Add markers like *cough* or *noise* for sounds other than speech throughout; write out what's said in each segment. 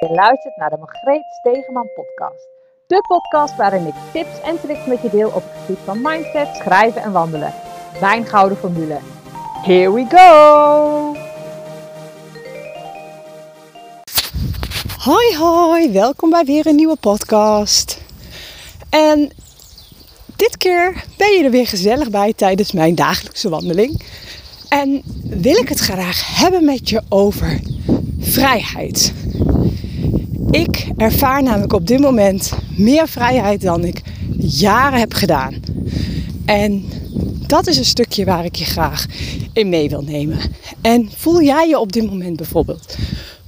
Je luistert naar de Margreet Stegeman podcast. De podcast waarin ik tips en tricks met je deel op het gebied van mindset, schrijven en wandelen. Mijn gouden formule. Here we go! Hoi hoi, welkom bij weer een nieuwe podcast. En dit keer ben je er weer gezellig bij tijdens mijn dagelijkse wandeling. En wil ik het graag hebben met je over vrijheid. Ik ervaar namelijk op dit moment meer vrijheid dan ik jaren heb gedaan. En dat is een stukje waar ik je graag in mee wil nemen. En voel jij je op dit moment bijvoorbeeld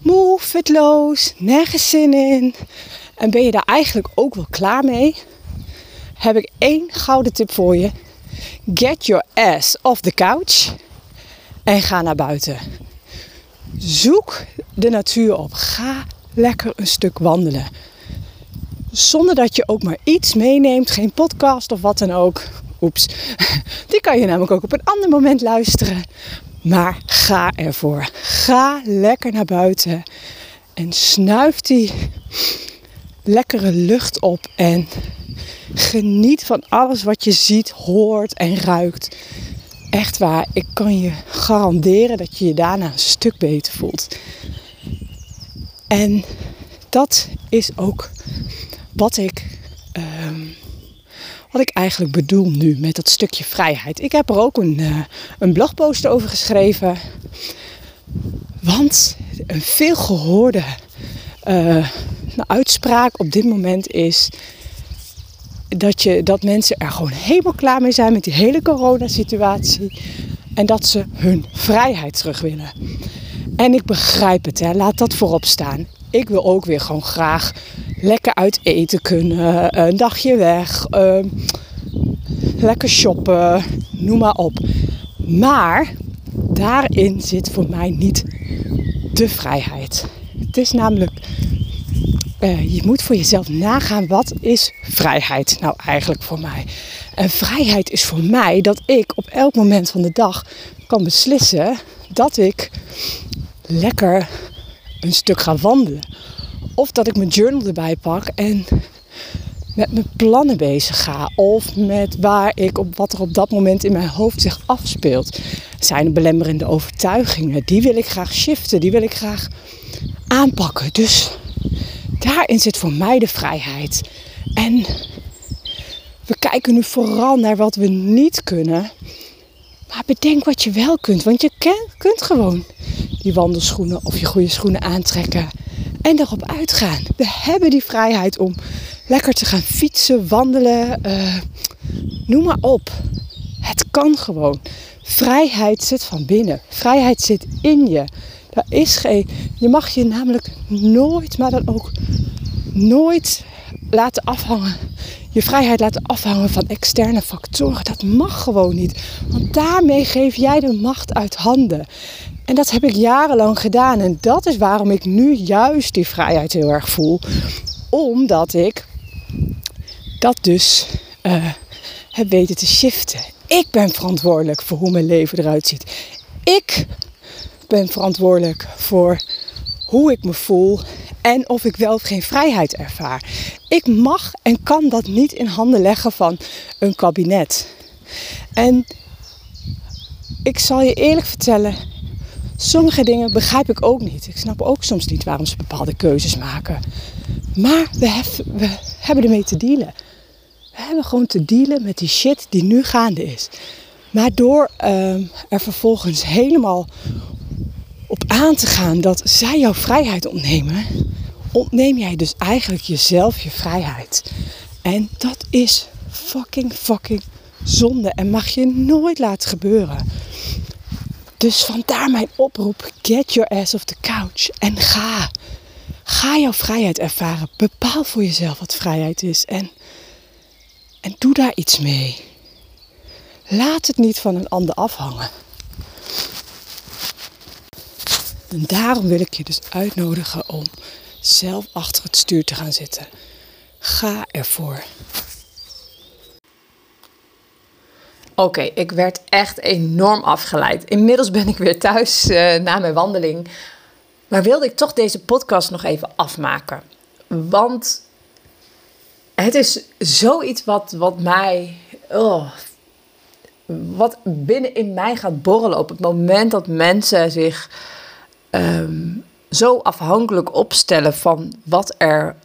moe, fitloos, nergens zin in en ben je daar eigenlijk ook wel klaar mee? Heb ik één gouden tip voor je. Get your ass off the couch en ga naar buiten. Zoek de natuur op. Ga lekker een stuk wandelen. Zonder dat je ook maar iets meeneemt, geen podcast of wat dan ook. Oeps, *laughs* die kan je namelijk ook op een ander moment luisteren. Maar ga ervoor. Ga lekker naar buiten en snuif die lekkere lucht op en geniet van alles wat je ziet, hoort en ruikt. Echt waar, ik kan je garanderen dat je je daarna een stuk beter voelt. En dat is ook wat ik, ehm, wat ik eigenlijk bedoel nu met dat stukje vrijheid. Ik heb er ook een, uh, een blogpost over geschreven. Want een veelgehoorde uh, uitspraak op dit moment is dat, je, dat mensen er gewoon helemaal klaar mee zijn met die hele coronasituatie. En dat ze hun vrijheid terug willen. En ik begrijp het, hè. laat dat voorop staan. Ik wil ook weer gewoon graag lekker uit eten kunnen, een dagje weg, uh, lekker shoppen, noem maar op. Maar daarin zit voor mij niet de vrijheid. Het is namelijk, uh, je moet voor jezelf nagaan wat is vrijheid nou eigenlijk voor mij. En vrijheid is voor mij dat ik op elk moment van de dag kan beslissen dat ik lekker een stuk ga wandelen. Of dat ik mijn journal erbij pak en met mijn plannen bezig ga. Of met waar ik op wat er op dat moment in mijn hoofd zich afspeelt. Zijn er belemmerende overtuigingen? Die wil ik graag shiften, die wil ik graag aanpakken. Dus daarin zit voor mij de vrijheid. En we kijken nu vooral naar wat we niet kunnen. Maar bedenk wat je wel kunt. Want je kunt gewoon die wandelschoenen of je goede schoenen aantrekken. En erop uitgaan. We hebben die vrijheid om lekker te gaan fietsen, wandelen. Uh, noem maar op. Het kan gewoon. Vrijheid zit van binnen. Vrijheid zit in je. Daar is geen. Je mag je namelijk nooit, maar dan ook nooit laten afhangen. Je vrijheid laten afhangen van externe factoren. Dat mag gewoon niet. Want daarmee geef jij de macht uit handen. En dat heb ik jarenlang gedaan. En dat is waarom ik nu juist die vrijheid heel erg voel. Omdat ik dat dus uh, heb weten te shiften. Ik ben verantwoordelijk voor hoe mijn leven eruit ziet. Ik ben verantwoordelijk voor hoe ik me voel en of ik wel of geen vrijheid ervaar. Ik mag en kan dat niet in handen leggen van een kabinet. En ik zal je eerlijk vertellen, sommige dingen begrijp ik ook niet. Ik snap ook soms niet waarom ze bepaalde keuzes maken. Maar we, hef, we hebben ermee te dealen. We hebben gewoon te dealen met die shit die nu gaande is. Maar door uh, er vervolgens helemaal op aan te gaan dat zij jouw vrijheid ontnemen, ontneem jij dus eigenlijk jezelf je vrijheid. En dat is fucking fucking zonde en mag je nooit laten gebeuren. Dus vandaar mijn oproep: get your ass off the couch en ga. Ga jouw vrijheid ervaren. Bepaal voor jezelf wat vrijheid is en, en doe daar iets mee. Laat het niet van een ander afhangen. En daarom wil ik je dus uitnodigen om zelf achter het stuur te gaan zitten. Ga ervoor. Oké, ik werd echt enorm afgeleid. Inmiddels ben ik weer thuis uh, na mijn wandeling. Maar wilde ik toch deze podcast nog even afmaken. Want het is zoiets wat, wat mij. Oh, wat binnen in mij gaat borrelen op het moment dat mensen zich ehm, zo afhankelijk opstellen van wat er.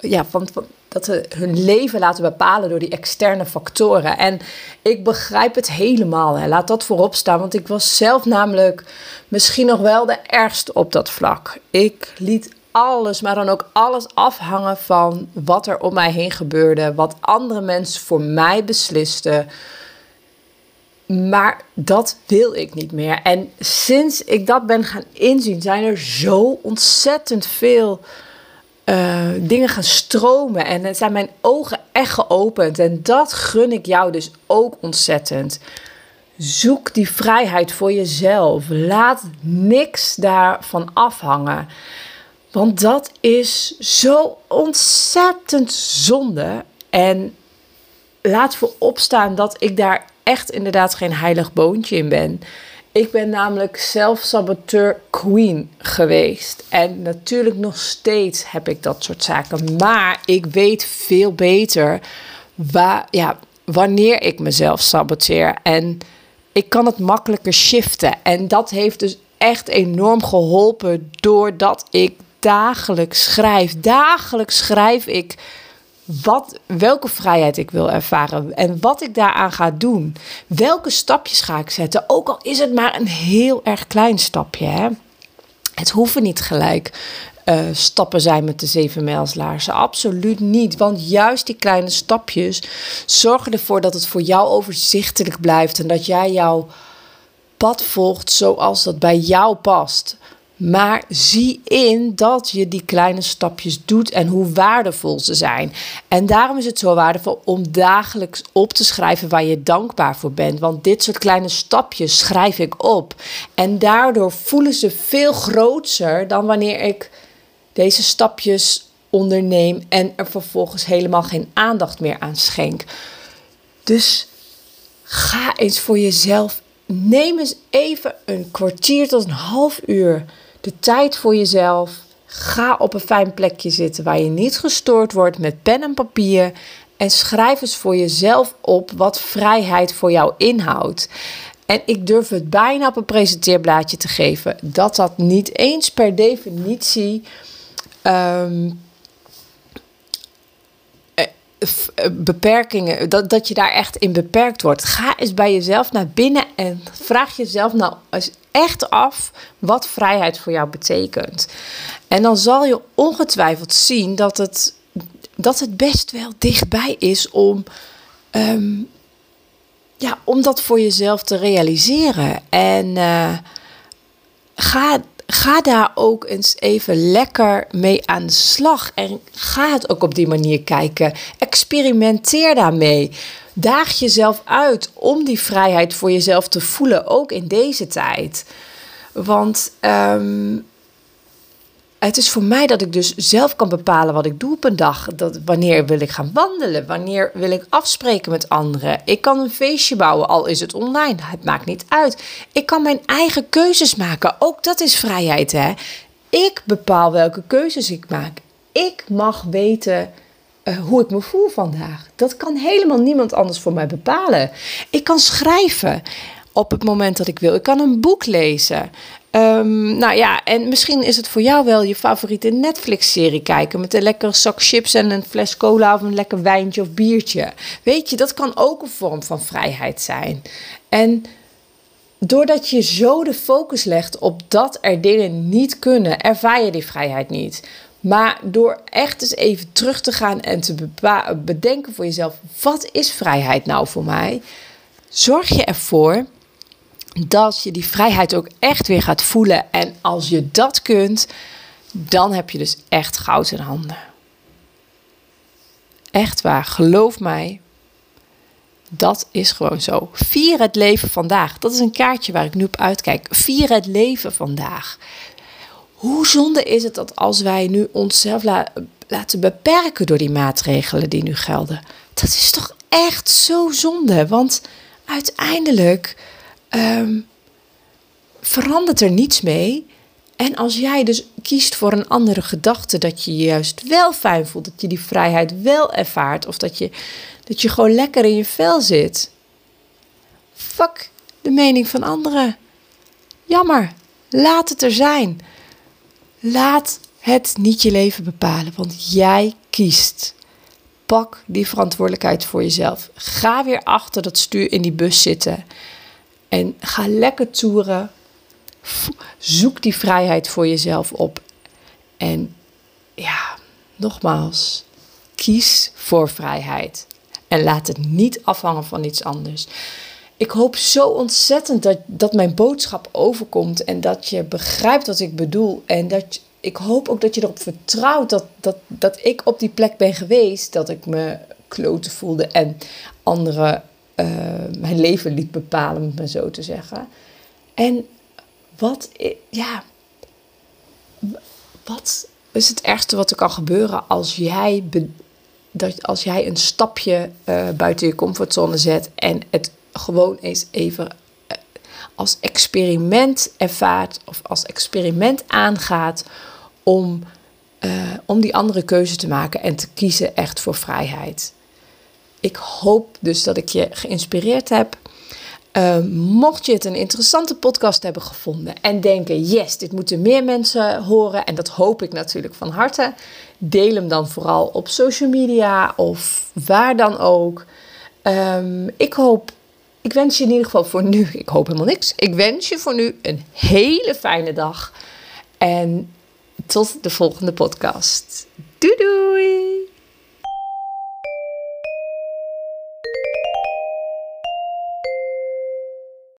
Ja, van, dat ze hun leven laten bepalen door die externe factoren. En ik begrijp het helemaal. Hè. Laat dat voorop staan. Want ik was zelf namelijk misschien nog wel de ergste op dat vlak. Ik liet alles, maar dan ook alles afhangen van wat er om mij heen gebeurde. Wat andere mensen voor mij beslisten. Maar dat wil ik niet meer. En sinds ik dat ben gaan inzien, zijn er zo ontzettend veel uh, dingen gaan stromen. En het zijn mijn ogen echt geopend. En dat gun ik jou dus ook ontzettend. Zoek die vrijheid voor jezelf. Laat niks daarvan afhangen. Want dat is zo ontzettend zonde. En laat voorop staan dat ik daar echt inderdaad geen heilig boontje in ben. Ik ben namelijk zelfsaboteur queen geweest. En natuurlijk nog steeds heb ik dat soort zaken. Maar ik weet veel beter waar, ja, wanneer ik mezelf saboteer. En ik kan het makkelijker shiften. En dat heeft dus echt enorm geholpen doordat ik dagelijks schrijf. Dagelijks schrijf ik wat, welke vrijheid ik wil ervaren en wat ik daaraan ga doen. Welke stapjes ga ik zetten, ook al is het maar een heel erg klein stapje. Hè? Het hoeven niet gelijk uh, stappen zijn met de zeven mijlslaarzen. Absoluut niet. Want juist die kleine stapjes zorgen ervoor dat het voor jou overzichtelijk blijft en dat jij jouw pad volgt zoals dat bij jou past. Maar zie in dat je die kleine stapjes doet en hoe waardevol ze zijn. En daarom is het zo waardevol om dagelijks op te schrijven waar je dankbaar voor bent. Want dit soort kleine stapjes schrijf ik op. En daardoor voelen ze veel groter dan wanneer ik deze stapjes onderneem en er vervolgens helemaal geen aandacht meer aan schenk. Dus ga eens voor jezelf. Neem eens even een kwartier tot een half uur de tijd voor jezelf. Ga op een fijn plekje zitten waar je niet gestoord wordt met pen en papier. En schrijf eens voor jezelf op wat vrijheid voor jou inhoudt. En ik durf het bijna op een presenteerblaadje te geven dat dat niet eens per definitie ehm, eh, beperkingen, dat, dat je daar echt in beperkt wordt. Ga eens bij jezelf naar binnen en vraag jezelf nou eens echt af wat vrijheid voor jou betekent. En dan zal je ongetwijfeld zien dat het, dat het best wel dichtbij is om, um, ja, om dat voor jezelf te realiseren. En uh, ga ga daar ook eens even lekker mee aan de slag. En ga het ook op die manier kijken. Experimenteer daarmee. Daag jezelf uit om die vrijheid voor jezelf te voelen, ook in deze tijd. Want um, het is voor mij dat ik dus zelf kan bepalen wat ik doe op een dag. Dat, wanneer wil ik gaan wandelen? Wanneer wil ik afspreken met anderen? Ik kan een feestje bouwen, al is het online. Het maakt niet uit. Ik kan mijn eigen keuzes maken. Ook dat is vrijheid, hè? Ik bepaal welke keuzes ik maak. Ik mag weten uh, hoe ik me voel vandaag. Dat kan helemaal niemand anders voor mij bepalen. Ik kan schrijven op het moment dat ik wil. Ik kan een boek lezen. Um, nou ja, en misschien is het voor jou wel je favoriete Netflix-serie kijken. Met een lekkere zak chips en een fles cola of een lekker wijntje of biertje. Weet je, dat kan ook een vorm van vrijheid zijn. En doordat je zo de focus legt op dat er dingen niet kunnen, ervaar je die vrijheid niet. Maar door echt eens even terug te gaan en te bedenken voor jezelf: wat is vrijheid nou voor mij? Zorg je ervoor dat je die vrijheid ook echt weer gaat voelen. En als je dat kunt, dan heb je dus echt goud in handen. Echt waar, geloof mij. Dat is gewoon zo. Vier het leven vandaag. Dat is een kaartje waar ik nu op uitkijk. Vier het leven vandaag. Hoe zonde is het dat als wij nu onszelf laten beperken door die maatregelen die nu gelden? Dat is toch echt zo zonde. Want uiteindelijk um, verandert er niets mee. En als jij dus kiest voor een andere gedachte, dat je je juist wel fijn voelt, dat je die vrijheid wel ervaart, of dat je, dat je gewoon lekker in je vel zit. Fuck de mening van anderen. Jammer, laat het er zijn. Laat het niet je leven bepalen, want jij kiest. Pak die verantwoordelijkheid voor jezelf. Ga weer achter dat stuur in die bus zitten. En ga lekker toeren. Zoek die vrijheid voor jezelf op. En ja, nogmaals, kies voor vrijheid. En laat het niet afhangen van iets anders. Ik hoop zo ontzettend dat, dat mijn boodschap overkomt en dat je begrijpt wat ik bedoel. En dat ik hoop ook dat je erop vertrouwt dat, dat, dat ik op die plek ben geweest, dat ik me kloten voelde en anderen uh, mijn leven liet bepalen, om het maar zo te zeggen. En wat, ja, wat is het ergste wat er kan gebeuren als jij, dat, als jij een stapje uh, buiten je comfortzone zet en het gewoon eens even uh, als experiment ervaart of als experiment aangaat om, om die andere keuze te maken en te kiezen echt voor vrijheid. Ik hoop dus dat ik je geïnspireerd heb. Uh, mocht je het een interessante podcast hebben gevonden en denken: yes, dit moeten meer mensen horen, en dat hoop ik natuurlijk van harte, deel hem dan vooral op social media of waar dan ook. Um, ik hoop, ik wens je in ieder geval voor nu, ik hoop helemaal niks. Ik wens je voor nu een hele fijne dag en tot de volgende podcast. Doei doei!